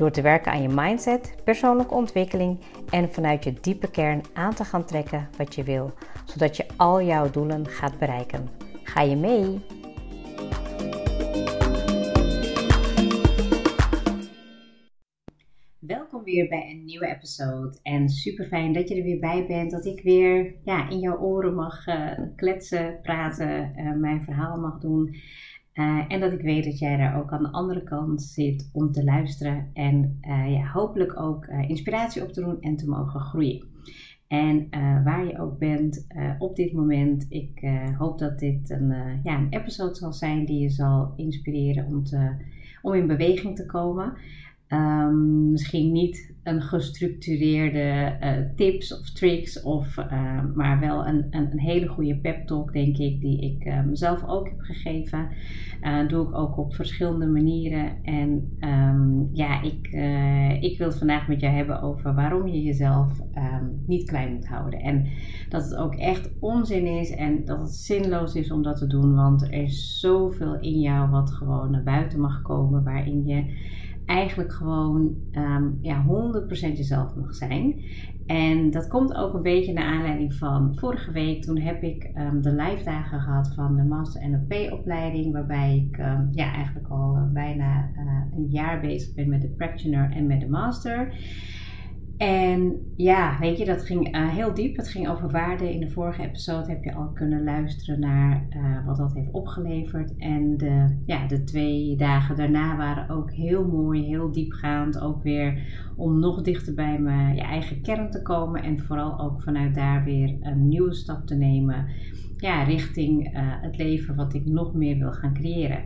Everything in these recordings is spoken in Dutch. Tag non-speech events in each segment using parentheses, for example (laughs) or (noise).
Door te werken aan je mindset, persoonlijke ontwikkeling en vanuit je diepe kern aan te gaan trekken wat je wil, zodat je al jouw doelen gaat bereiken. Ga je mee? Welkom weer bij een nieuwe episode. En super fijn dat je er weer bij bent. Dat ik weer ja, in jouw oren mag uh, kletsen, praten, uh, mijn verhaal mag doen. Uh, en dat ik weet dat jij daar ook aan de andere kant zit om te luisteren en uh, ja, hopelijk ook uh, inspiratie op te doen en te mogen groeien. En waar je ook bent op dit moment, ik hoop dat dit een, ja, een episode zal zijn die je zal inspireren om, te, om in beweging te komen. Um, misschien niet een gestructureerde uh, tips of tricks, of, uh, maar wel een, een, een, hele goede pep talk, denk ik, die ik uh, mezelf ook heb gegeven. doe ik ook op verschillende manieren. En um, ja, ik, ik wil het vandaag met jou hebben over waarom je jezelf niet klein moet houden. En dat het ook echt onzin is en dat het zinloos is om dat te doen, want er is zoveel in jou wat gewoon naar buiten mag komen, waarin je eigenlijk gewoon um, ja, 100% jezelf mag zijn. En dat komt ook een beetje naar aanleiding van vorige week. Toen heb ik um, de live dagen gehad van de Master NLP opleiding. Waarbij ik um, ja, eigenlijk al uh, bijna uh, een jaar bezig ben met de Practitioner en met de Master. En ja, weet je, dat ging uh, heel diep. Het ging over waarde. In de vorige episode heb je al kunnen luisteren naar uh, wat dat heeft opgeleverd. En de, ja, de twee dagen daarna waren ook heel mooi, heel diepgaand. Ook weer om nog dichter bij mijn je eigen kern te komen. En vooral ook vanuit daar weer een nieuwe stap te nemen. Ja, richting uh, het leven wat ik nog meer wil gaan creëren.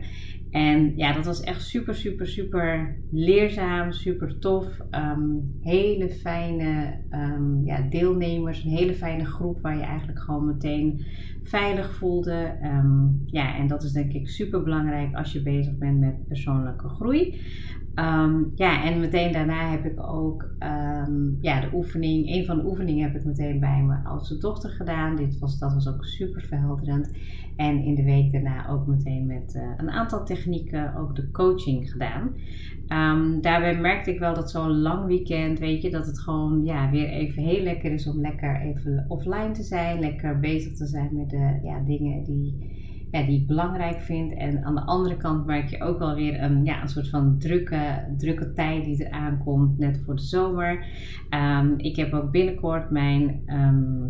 En ja, dat was echt super, super, super leerzaam, super tof. Um, hele fijne um, ja, deelnemers, een hele fijne groep waar je eigenlijk gewoon meteen veilig voelde. Um, ja, en dat is denk ik super belangrijk als je bezig bent met persoonlijke groei. Um, ja, en meteen daarna heb ik ook um, ja, de oefening, een van de oefeningen heb ik meteen bij mijn oudste dochter gedaan. Dit was, dat was ook super verhelderend. En in de week daarna ook meteen met uh, een aantal technieken ook de coaching gedaan. Um, daarbij merkte ik wel dat zo'n lang weekend, weet je, dat het gewoon ja, weer even heel lekker is om lekker even offline te zijn. Lekker bezig te zijn met de ja, dingen die ja, die ik belangrijk vind. En aan de andere kant merk je ook wel weer een, ja, een soort van drukke, drukke tijd die eraan komt, net voor de zomer. Um, ik heb ook binnenkort mijn um,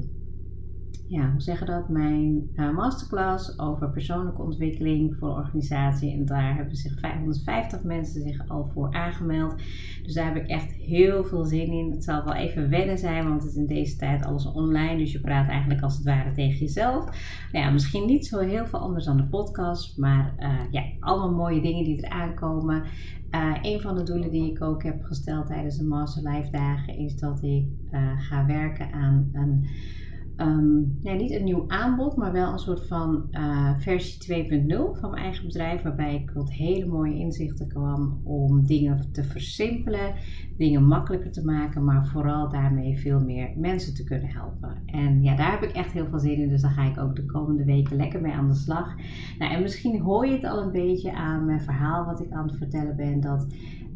ja, hoe zeggen dat? Mijn uh, masterclass over persoonlijke ontwikkeling voor organisatie. En daar hebben zich 550 mensen zich al voor aangemeld. Dus daar heb ik echt heel veel zin in. Het zal wel even wennen zijn, want het is in deze tijd alles online. Dus je praat eigenlijk als het ware tegen jezelf. Nou ja, misschien niet zo heel veel anders dan de podcast. Maar uh, ja, allemaal mooie dingen die er aankomen. Uh, een van de doelen die ik ook heb gesteld tijdens de Master Life dagen is dat ik ga werken aan een ja, niet een nieuw aanbod, maar wel een soort van uh, versie 2.0 van mijn eigen bedrijf. Waarbij ik tot hele mooie inzichten kwam om dingen te versimpelen, dingen makkelijker te maken, maar vooral daarmee veel meer mensen te kunnen helpen. En ja, daar heb ik echt heel veel zin in, dus daar ga ik ook de komende weken lekker mee aan de slag. Nou, en misschien hoor je het al een beetje aan mijn verhaal wat ik aan het vertellen ben, dat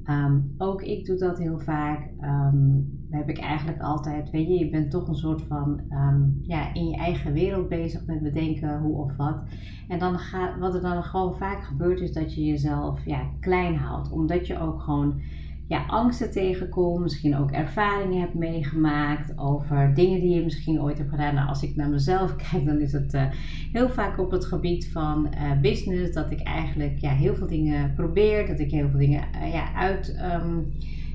Um, ook ik doe dat heel vaak. Um, heb ik eigenlijk altijd, weet je, je bent toch een soort van um, ja, in je eigen wereld bezig met bedenken hoe of wat. En dan gaat, wat er dan gewoon vaak gebeurt, is dat je jezelf ja, klein houdt. Omdat je ook gewoon ja, angsten tegenkomt, misschien ook ervaringen hebt meegemaakt over dingen die je misschien ooit hebt gedaan. Nou, als ik naar mezelf (laughs) kijk, dan is het uh, heel vaak op het gebied van uh, business dat ik eigenlijk ja, heel veel dingen probeer, dat ik heel veel dingen uh, ja, uit. Um,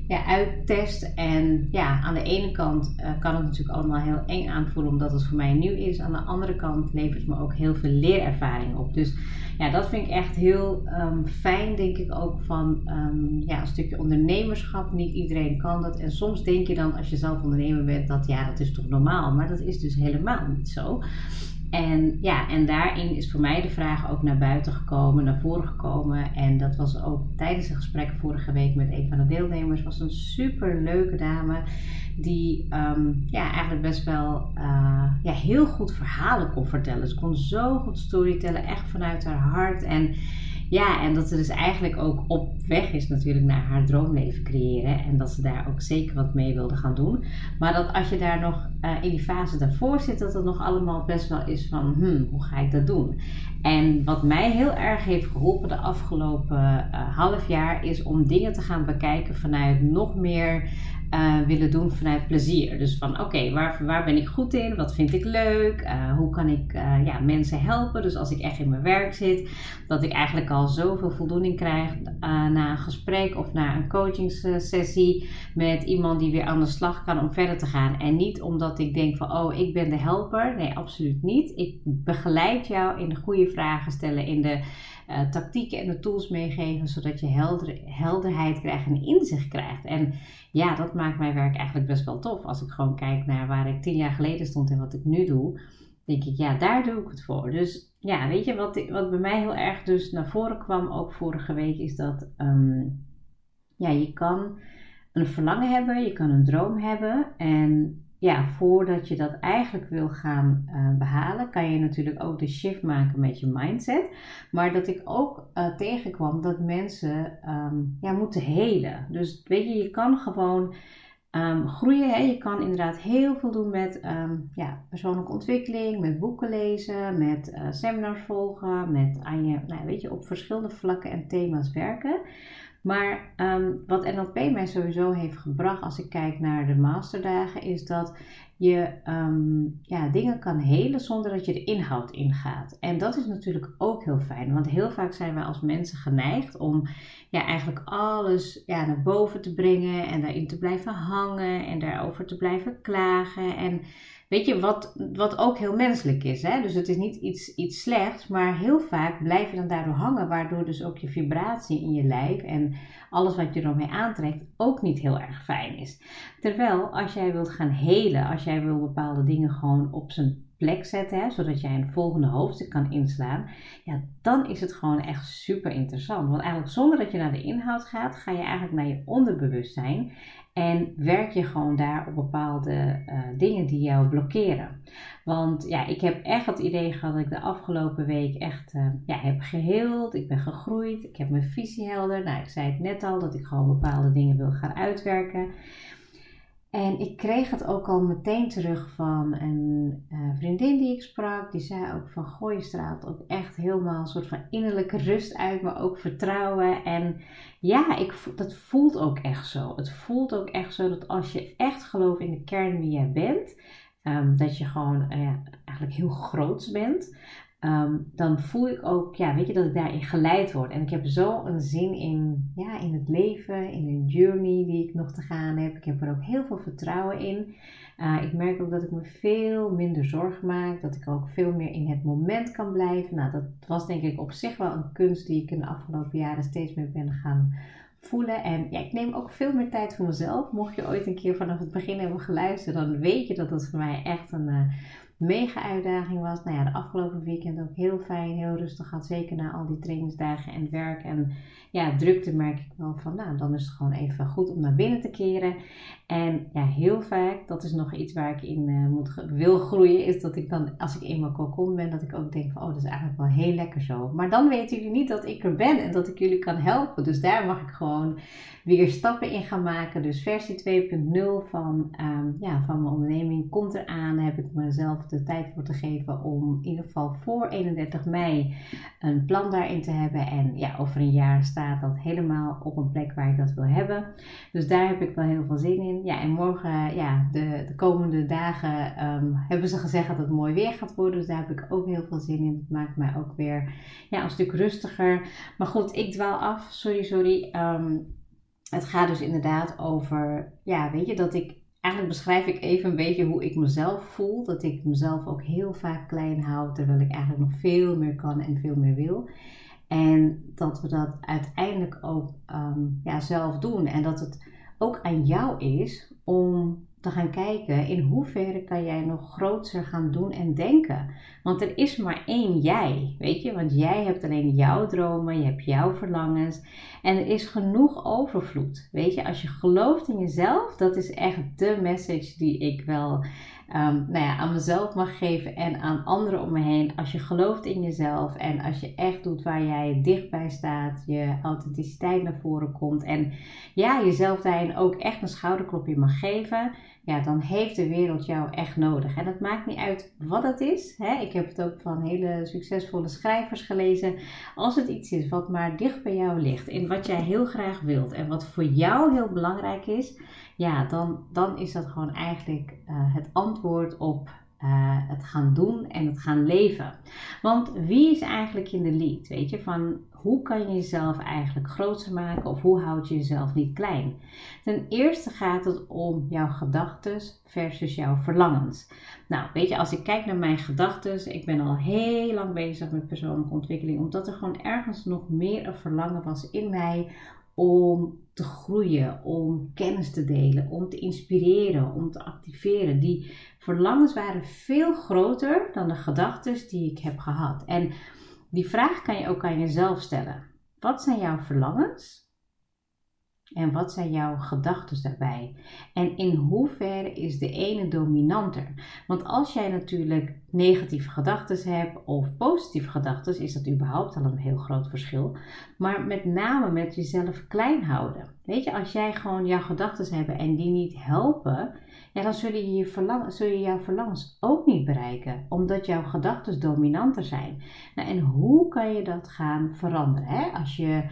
ja, uittest. En ja, aan de ene kant uh, kan het natuurlijk allemaal heel eng aanvoelen omdat het voor mij nieuw is. Aan de andere kant levert het me ook heel veel leerervaring op. Dus ja, dat vind ik echt heel um, fijn, denk ik ook van um, ja, een stukje ondernemerschap. Niet iedereen kan dat. En soms denk je dan als je zelf ondernemer bent dat ja, dat is toch normaal. Maar dat is dus helemaal niet zo. En ja, en daarin is voor mij de vraag ook naar buiten gekomen, naar voren gekomen. En dat was ook tijdens een gesprek vorige week met een van de deelnemers. Was een super leuke dame die um, ja, eigenlijk best wel uh, ja, heel goed verhalen kon vertellen. Ze kon zo goed storytellen, echt vanuit haar hart. En ja, en dat ze dus eigenlijk ook op weg is natuurlijk naar haar droomleven creëren. En dat ze daar ook zeker wat mee wilde gaan doen. Maar dat als je daar nog uh, in die fase daarvoor zit, dat het nog allemaal best wel is van, hmm, hoe ga ik dat doen? En wat mij heel erg heeft geholpen de afgelopen uh, half jaar, is om dingen te gaan bekijken vanuit nog meer uh, willen doen vanuit plezier. Dus van oké, waar, waar ben ik goed in? Wat vind ik leuk? Uh, hoe kan ik uh, ja, mensen helpen? Dus als ik echt in mijn werk zit, dat ik eigenlijk al zoveel voldoening krijg na een gesprek of na een coachingssessie met iemand die weer aan de slag kan om verder te gaan. En niet omdat ik denk van oh, ik ben de helper. Nee, absoluut niet. Ik begeleid jou in de goede vragen stellen, in de tactieken en de tools meegeven, zodat je helder, helderheid krijgt en inzicht krijgt. En ja, dat maakt mijn werk eigenlijk best wel tof. Als ik gewoon kijk naar waar ik tien jaar geleden stond en wat ik nu doe, denk ik, ja, daar doe ik het voor. Dus ja, weet je, wat, wat bij mij heel erg dus naar voren kwam, ook vorige week, is dat um, ja, je kan een verlangen hebben, je kan een droom hebben en ja, voordat je dat eigenlijk wil gaan uh, behalen, kan je natuurlijk ook de shift maken met je mindset. Maar dat ik ook uh, tegenkwam dat mensen um, ja, moeten helen. Dus weet je, je kan gewoon um, groeien. Hè? Je kan inderdaad heel veel doen met um, ja, persoonlijke ontwikkeling, met boeken lezen, met uh, seminars volgen, met aan je, nou, weet je, op verschillende vlakken en thema's werken. Maar um, wat NLP mij sowieso heeft gebracht als ik kijk naar de masterdagen, is dat je um, ja, dingen kan helen zonder dat je de inhoud ingaat. En dat is natuurlijk ook heel fijn, want heel vaak zijn wij als mensen geneigd om ja, eigenlijk alles ja, naar boven te brengen en daarin te blijven hangen en daarover te blijven klagen. En Weet je, wat, wat ook heel menselijk is. Hè? Dus het is niet iets, iets slechts, maar heel vaak blijf je dan daardoor hangen, waardoor dus ook je vibratie in je lijf en alles wat je ermee aantrekt ook niet heel erg fijn is. Terwijl als jij wilt gaan helen, als jij wil bepaalde dingen gewoon op zijn plek zetten, hè, zodat jij een volgende hoofdstuk kan inslaan, ja, dan is het gewoon echt super interessant. Want eigenlijk zonder dat je naar de inhoud gaat, ga je eigenlijk naar je onderbewustzijn en werk je gewoon daar op bepaalde uh, dingen die jou blokkeren. Want ja, ik heb echt het idee gehad dat ik de afgelopen week echt uh, ja, heb geheeld. Ik ben gegroeid. Ik heb mijn visie helder. Nou, ik zei het net al dat ik gewoon bepaalde dingen wil gaan uitwerken. En ik kreeg het ook al meteen terug van een uh, vriendin die ik sprak. Die zei ook van, gooi straalt ook echt helemaal een soort van innerlijke rust uit, maar ook vertrouwen. En ja, ik, dat voelt ook echt zo. Het voelt ook echt zo dat als je echt gelooft in de kern wie jij bent, um, dat je gewoon uh, eigenlijk heel groots bent. Um, dan voel ik ook, ja, weet je, dat ik daarin geleid word. En ik heb zo een zin in, ja, in het leven, in een journey die ik nog te gaan heb. Ik heb er ook heel veel vertrouwen in. Uh, ik merk ook dat ik me veel minder zorgen maak, dat ik ook veel meer in het moment kan blijven. Nou, dat was denk ik op zich wel een kunst die ik in de afgelopen jaren steeds meer ben gaan voelen. En ja, ik neem ook veel meer tijd voor mezelf. Mocht je ooit een keer vanaf het begin hebben geluisterd, dan weet je dat het voor mij echt een uh, mega uitdaging was. Nou ja, de afgelopen weekend ook heel fijn, heel rustig had. Zeker na al die trainingsdagen en werk en ja, drukte merk ik wel van, nou, dan is het gewoon even goed om naar binnen te keren. En ja, heel vaak, dat is nog iets waar ik in uh, moet, wil groeien, is dat ik dan, als ik eenmaal cocon ben, dat ik ook denk van, oh, dat is eigenlijk wel heel lekker zo. Maar dan weten jullie niet dat ik er ben en dat ik jullie kan helpen. Dus daar mag ik gewoon weer stappen in gaan maken. Dus versie 2.0 van, um, ja, van mijn onderneming komt eraan. Heb ik mezelf de tijd voor te geven om in ieder geval voor 31 mei een plan daarin te hebben. En ja, over een jaar staat dat helemaal op een plek waar ik dat wil hebben. Dus daar heb ik wel heel veel zin in. Ja, en morgen, ja, de, de komende dagen um, hebben ze gezegd dat het mooi weer gaat worden. Dus daar heb ik ook heel veel zin in. Het maakt mij ook weer ja, een stuk rustiger. Maar goed, ik dwaal af. Sorry, sorry. Um, het gaat dus inderdaad over, ja, weet je, dat ik eigenlijk beschrijf ik even een beetje hoe ik mezelf voel. Dat ik mezelf ook heel vaak klein hou, terwijl ik eigenlijk nog veel meer kan en veel meer wil. En dat we dat uiteindelijk ook ehm, ja, zelf doen. En dat het ook aan jou is om te gaan kijken in hoeverre kan jij nog groter gaan doen en denken. Want er is maar één jij, weet je? Want jij hebt alleen jouw dromen, je hebt jouw verlangens en er is genoeg overvloed. Weet je, als je gelooft in jezelf, dat is echt de message die ik wel um, nou ja, aan mezelf mag geven en aan anderen om me heen. Als je gelooft in jezelf en als je echt doet waar jij dichtbij staat, je authenticiteit naar voren komt en ja, jezelf daarin ook echt een schouderklopje mag geven ja, dan heeft de wereld jou echt nodig. En het maakt niet uit wat het is. Hè? Ik heb het ook van hele succesvolle schrijvers gelezen. Als het iets is wat maar dicht bij jou ligt, in wat jij heel graag wilt en wat voor jou heel belangrijk is, ja, dan, dan is dat gewoon eigenlijk uh, het antwoord op uh, het gaan doen en het gaan leven. Want wie is eigenlijk in de lead? Weet je, van hoe kan je jezelf eigenlijk groter maken of hoe houd je jezelf niet klein? Ten eerste gaat het om jouw gedachten versus jouw verlangens. Nou, weet je, als ik kijk naar mijn gedachten, ik ben al heel lang bezig met persoonlijke ontwikkeling, omdat er gewoon ergens nog meer een verlangen was in mij om te groeien, om kennis te delen, om te inspireren, om te activeren. Die verlangens waren veel groter dan de gedachten die ik heb gehad. En die vraag kan je ook aan jezelf stellen. Wat zijn jouw verlangens? En wat zijn jouw gedachten daarbij? En in hoeverre is de ene dominanter? Want als jij natuurlijk negatieve gedachten hebt of positieve gedachten, is dat überhaupt al een heel groot verschil. Maar met name met jezelf klein houden. Weet je, als jij gewoon jouw gedachten hebt en die niet helpen, ja, dan zul je, je verlang, zul je jouw verlangens ook niet bereiken, omdat jouw gedachten dominanter zijn. Nou, en hoe kan je dat gaan veranderen? Hè? Als je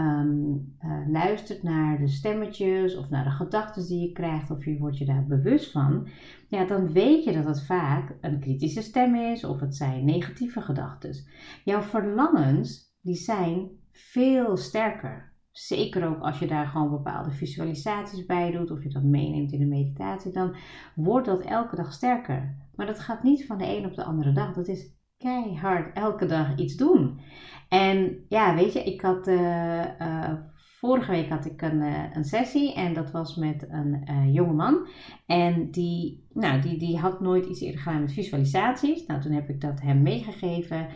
Ehm, eh, luistert naar de stemmetjes of naar de gedachten die je krijgt, of je wordt je daar bewust van, ja, dan weet je dat het vaak een kritische stem is of het zijn negatieve gedachten. Jouw verlangens, die zijn veel sterker. Zeker ook als je daar gewoon bepaalde visualisaties bij doet of je dat meeneemt in de meditatie, dan wordt dat elke dag sterker. Maar dat gaat niet van de een op de andere dag. Dat is keihard elke dag iets doen. En ja, weet je, ik had uh, vorige week had ik een, uh, een sessie en dat was met een uh, jonge man. En die, nou, die, die had nooit iets eerder gedaan met visualisaties. Nou, toen heb ik dat hem meegegeven.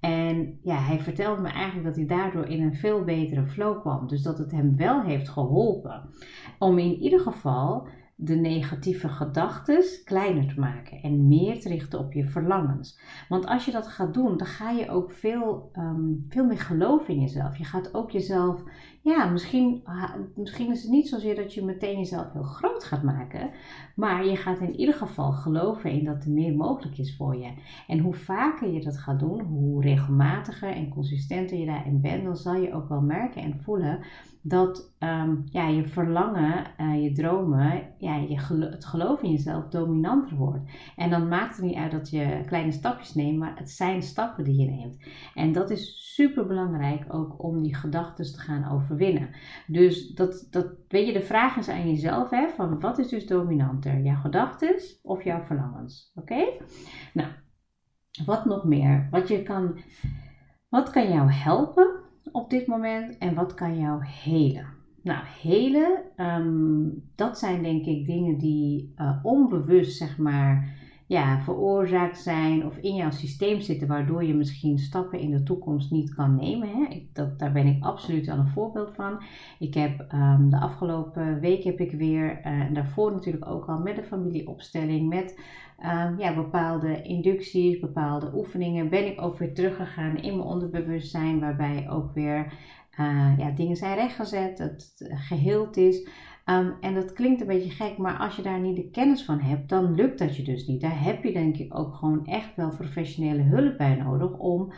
En ja, hij vertelde me eigenlijk dat hij daardoor in een veel betere flow kwam. Dus dat het hem wel heeft geholpen om in ieder geval de negatieve gedachten kleiner te maken en meer te richten op je verlangens. Want als je dat gaat doen, dan ga je ook veel, um, veel meer geloven in jezelf. Je gaat ook jezelf, ja, misschien, misschien is het niet zozeer dat je meteen jezelf heel groot gaat maken, maar je gaat in ieder geval geloven in dat er meer mogelijk is voor je. En hoe vaker je dat gaat doen, hoe regelmatiger en consistenter je daarin bent, dan zal je ook wel merken en voelen dat um, ja, je verlangen, uh, je dromen, ja, je het geloof in jezelf dominanter wordt. En dan maakt het niet uit dat je kleine stapjes neemt, maar het zijn stappen die je neemt. En dat is super belangrijk ook om die gedachten te gaan overwinnen. Dus dat, dat, weet je, de vraag is aan jezelf, hè, van wat is dus dominanter? Jouw gedachten of jouw verlangens? Oké? Nou, wat nog meer? Wat je kan, wat kan jou helpen? Op dit moment en wat kan jou helen? Nou, helen, um, dat zijn denk ik dingen die uh, onbewust, zeg maar, ja, veroorzaakt zijn of in jouw systeem zitten, waardoor je misschien stappen in de toekomst niet kan nemen. Hè? Ik, dat, daar ben ik absoluut al een voorbeeld van. Ik heb um, de afgelopen week heb ik weer, uh, en daarvoor natuurlijk ook al met de familieopstelling, met um, ja, bepaalde inducties, bepaalde oefeningen, ben ik ook weer teruggegaan in mijn onderbewustzijn, waarbij ook weer uh, ja, dingen zijn rechtgezet, het geheeld is. Um, en dat klinkt een beetje gek, maar als je daar niet de kennis van hebt, dan lukt dat je dus niet. Daar heb je denk ik ook gewoon echt wel professionele hulp bij nodig om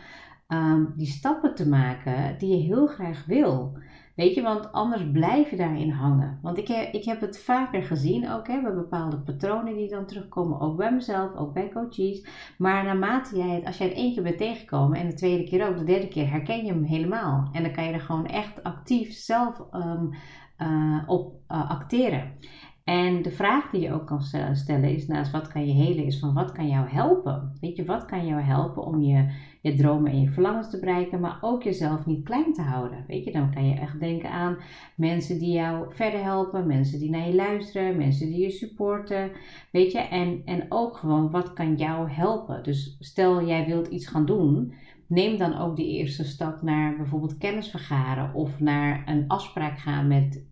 um, die stappen te maken die je heel graag wil. Weet je, want anders blijf je daarin hangen. Want ik heb, ik heb het vaker gezien ook, hè, bij bepaalde patronen die dan terugkomen, ook bij mezelf, ook bij coaches. Maar naarmate jij het, als jij het één keer bent tegengekomen en de tweede keer ook, de derde keer herken je hem helemaal. En dan kan je er gewoon echt actief zelf um, op acteren. En de vraag die je ook kan stellen is naast wat kan je helen, is van wat kan jou helpen? Weet je, wat kan jou helpen om je, je dromen en je verlangens te bereiken, maar ook jezelf niet klein te houden? Weet je, dan kan je echt denken aan mensen die jou verder helpen, mensen die naar je luisteren, mensen die je supporten, weet je, en, en ook gewoon wat kan jou helpen? Dus stel jij wilt iets gaan doen, neem dan ook die eerste stap naar bijvoorbeeld kennis vergaren of naar een afspraak gaan met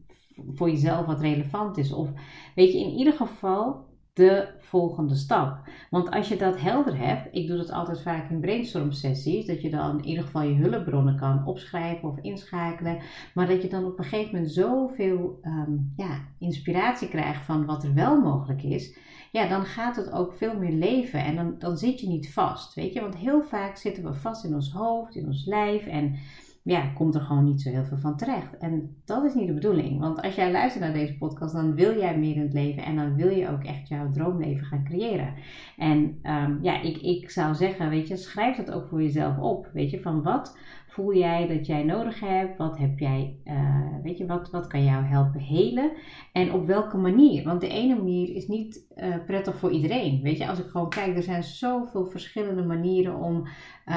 voor jezelf wat relevant is. Of weet je, in ieder geval de volgende stap. Want als je dat helder hebt, ik doe dat altijd vaak in brainstorm sessies, dat je dan in ieder geval je hulpbronnen kan opschrijven of inschakelen, maar dat je dan op een gegeven moment zoveel um, ja, inspiratie krijgt van wat er wel mogelijk is, ja, dan gaat het ook veel meer leven en dan, dan zit je niet vast, weet je, want heel vaak zitten we vast in ons hoofd, in ons lijf en ja, komt er gewoon niet zo heel veel van terecht. En dat is niet de bedoeling. Want als jij luistert naar deze podcast, dan wil jij meer in het leven en dan wil je ook echt jouw droomleven gaan creëren. En um, ja, ik, ik zou zeggen, weet je, schrijf dat ook voor jezelf op. Weet je, van wat voel jij dat jij nodig hebt? Wat heb jij, uh, weet je, wat, wat kan jou helpen helen? En op welke manier? Want de ene manier is niet uh, prettig voor iedereen. Weet je, als ik gewoon kijk, er zijn zoveel verschillende manieren om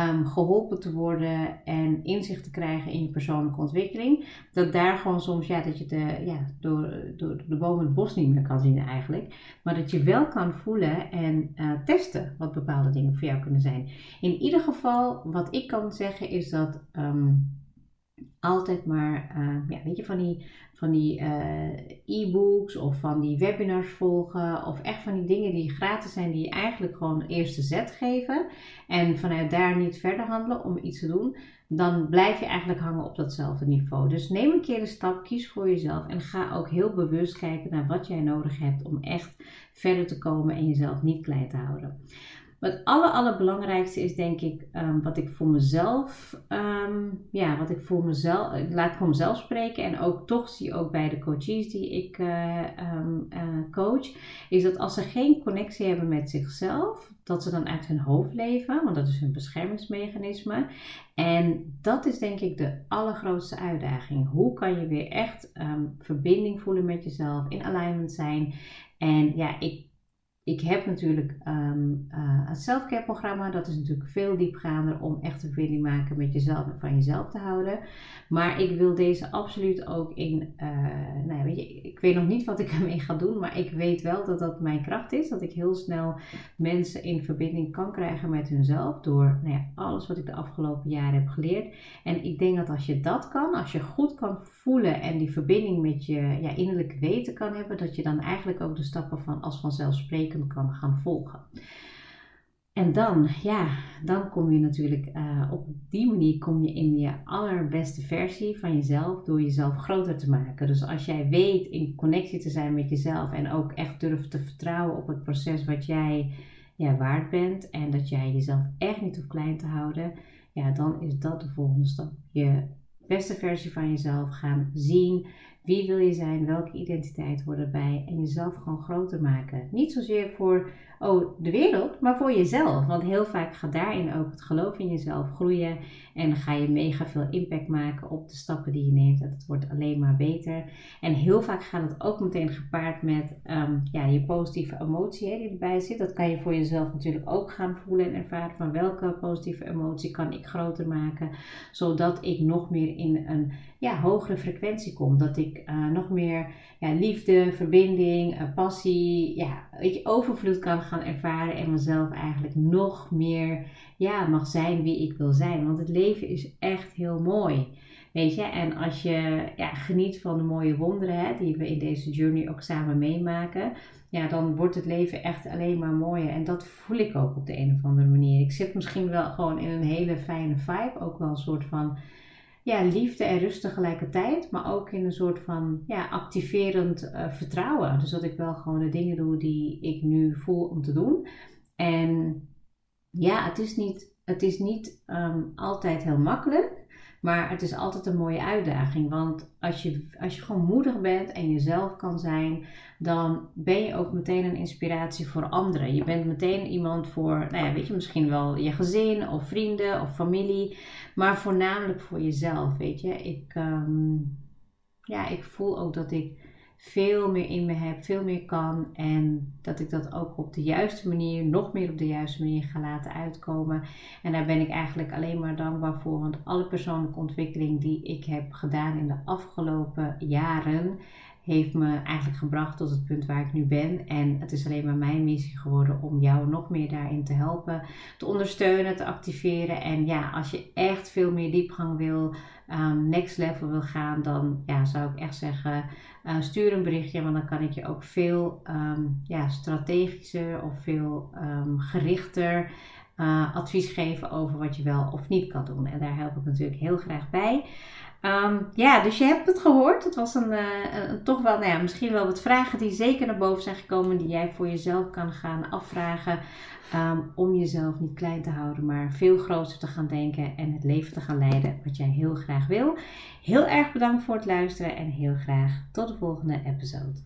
um, geholpen te worden en inzicht te krijgen in je persoonlijke ontwikkeling. Dat daar gewoon soms, ja, dat je de, ja, door, door de boom het bos niet meer kan zien eigenlijk. Maar dat je wel kan voelen en uh, testen wat bepaalde dingen voor jou kunnen zijn. In ieder geval, wat ik kan zeggen is dat um, altijd maar, uh, ja, weet je, van die, van die uh, e-books of van die webinars volgen of echt van die dingen die gratis zijn, die je eigenlijk gewoon een eerste zet geven en vanuit daar niet verder handelen om iets te doen, dan blijf je eigenlijk hangen op datzelfde niveau. Dus neem een keer de stap, kies voor jezelf en ga ook heel bewust kijken naar wat jij nodig hebt om echt verder te komen en jezelf niet klein te houden. Maar het aller, allerbelangrijkste is denk ik um, wat ik voor mezelf, um, ja, wat ik voor mezelf, laat ik voor mezelf spreken en ook toch zie ook bij de coaches die ik uh, um, uh, coach, is dat als ze geen connectie hebben met zichzelf, dat ze dan uit hun hoofd leven, want dat is hun beschermingsmechanisme. En dat is denk ik de allergrootste uitdaging. Hoe kan je weer echt verbinding voelen met jezelf, in alignment zijn? En ja, ik ik heb natuurlijk um, uh, het selfcare programma. Dat is natuurlijk veel diepgaander om echt een verbinding maken met jezelf en van jezelf te houden. Maar ik wil deze absoluut ook in. Uh, nou weet je, ik weet nog niet wat ik (laughs) ermee ga doen. Maar ik weet wel dat dat mijn kracht is. Dat ik heel snel mensen in verbinding kan krijgen met hunzelf. Door nou ja, alles wat ik de afgelopen jaren heb geleerd. En ik denk dat als je dat kan, als je goed kan voelen en die verbinding met je ja, innerlijke weten kan hebben. Dat je dan eigenlijk ook de stappen van als vanzelfsprekend kan gaan volgen. En dan, ja, dan kom je natuurlijk uh, op die manier kom je in je allerbeste versie van jezelf door jezelf groter te maken. Dus als jij weet in connectie te zijn met jezelf en ook echt durft te vertrouwen op het proces wat jij ja, waard bent en dat jij jezelf echt niet hoeft klein te houden, ja, dan is dat de volgende stap. Je beste versie van jezelf gaan zien, wie wil je zijn? Welke identiteit hoort erbij? En jezelf gewoon groter maken. Niet zozeer voor oh, de wereld, maar voor jezelf. Want heel vaak gaat daarin ook het geloof in jezelf groeien. En ga je mega veel impact maken op de stappen die je neemt. En het wordt alleen maar beter. En heel vaak gaat het ook meteen gepaard met um, ja, je positieve emotie hè, die erbij zit. Dat kan je voor jezelf natuurlijk ook gaan voelen en ervaren. Van welke positieve emotie kan ik groter maken. Zodat ik nog meer in een ja, hogere frequentie kom. Dat ik uh, nog meer ja, liefde, verbinding, uh, passie, ja, overvloed kan gaan ervaren en mezelf eigenlijk nog meer ja, mag zijn wie ik wil zijn. Want het leven is echt heel mooi. Weet je, en als je ja, geniet van de mooie wonderen hè, die we in deze journey ook samen meemaken, ja, dan wordt het leven echt alleen maar mooier. En dat voel ik ook op de een of andere manier. Ik zit misschien wel gewoon in een hele fijne vibe, ook wel een soort van ja, liefde en rust tegelijkertijd, maar ook in een soort van ja, activerend uh, vertrouwen. Dus dat ik wel gewoon de dingen doe die ik nu voel om te doen. En ja, het is niet, het is niet um, altijd heel makkelijk. Maar het is altijd een mooie uitdaging. Want als je, als je gewoon moedig bent en jezelf kan zijn, dan ben je ook meteen een inspiratie voor anderen. Je bent meteen iemand voor, nou ja, weet je, misschien wel je gezin of vrienden of familie. Maar voornamelijk voor jezelf, weet je. Ik, um, ja, ik voel ook dat ik veel meer in me heb, veel meer kan. En dat ik dat ook op de juiste manier, nog meer op de juiste manier ga laten uitkomen. En daar ben ik eigenlijk alleen maar dankbaar voor. Want alle persoonlijke ontwikkeling die ik heb gedaan in de afgelopen jaren heeft me eigenlijk gebracht tot het punt waar ik nu ben. En het is alleen maar mijn missie geworden om jou nog meer daarin te helpen, te ondersteunen, te activeren. En ja, als je echt veel meer diepgang wil, um, next level wil gaan, dan ja, zou ik echt zeggen: uh, stuur een berichtje, want dan kan ik je ook veel um, ja, strategischer of veel um, gerichter. Uh, advies geven over wat je wel of niet kan doen. En daar help ik natuurlijk heel graag bij. Um, ja, dus je hebt het gehoord. Het was een, uh, een, toch wel, nou ja, misschien wel wat vragen die zeker naar boven zijn gekomen, die jij voor jezelf kan gaan afvragen. Um, om jezelf niet klein te houden, maar veel groter te gaan denken en het leven te gaan leiden wat jij heel graag wil. Heel erg bedankt voor het luisteren en heel graag tot de volgende episode.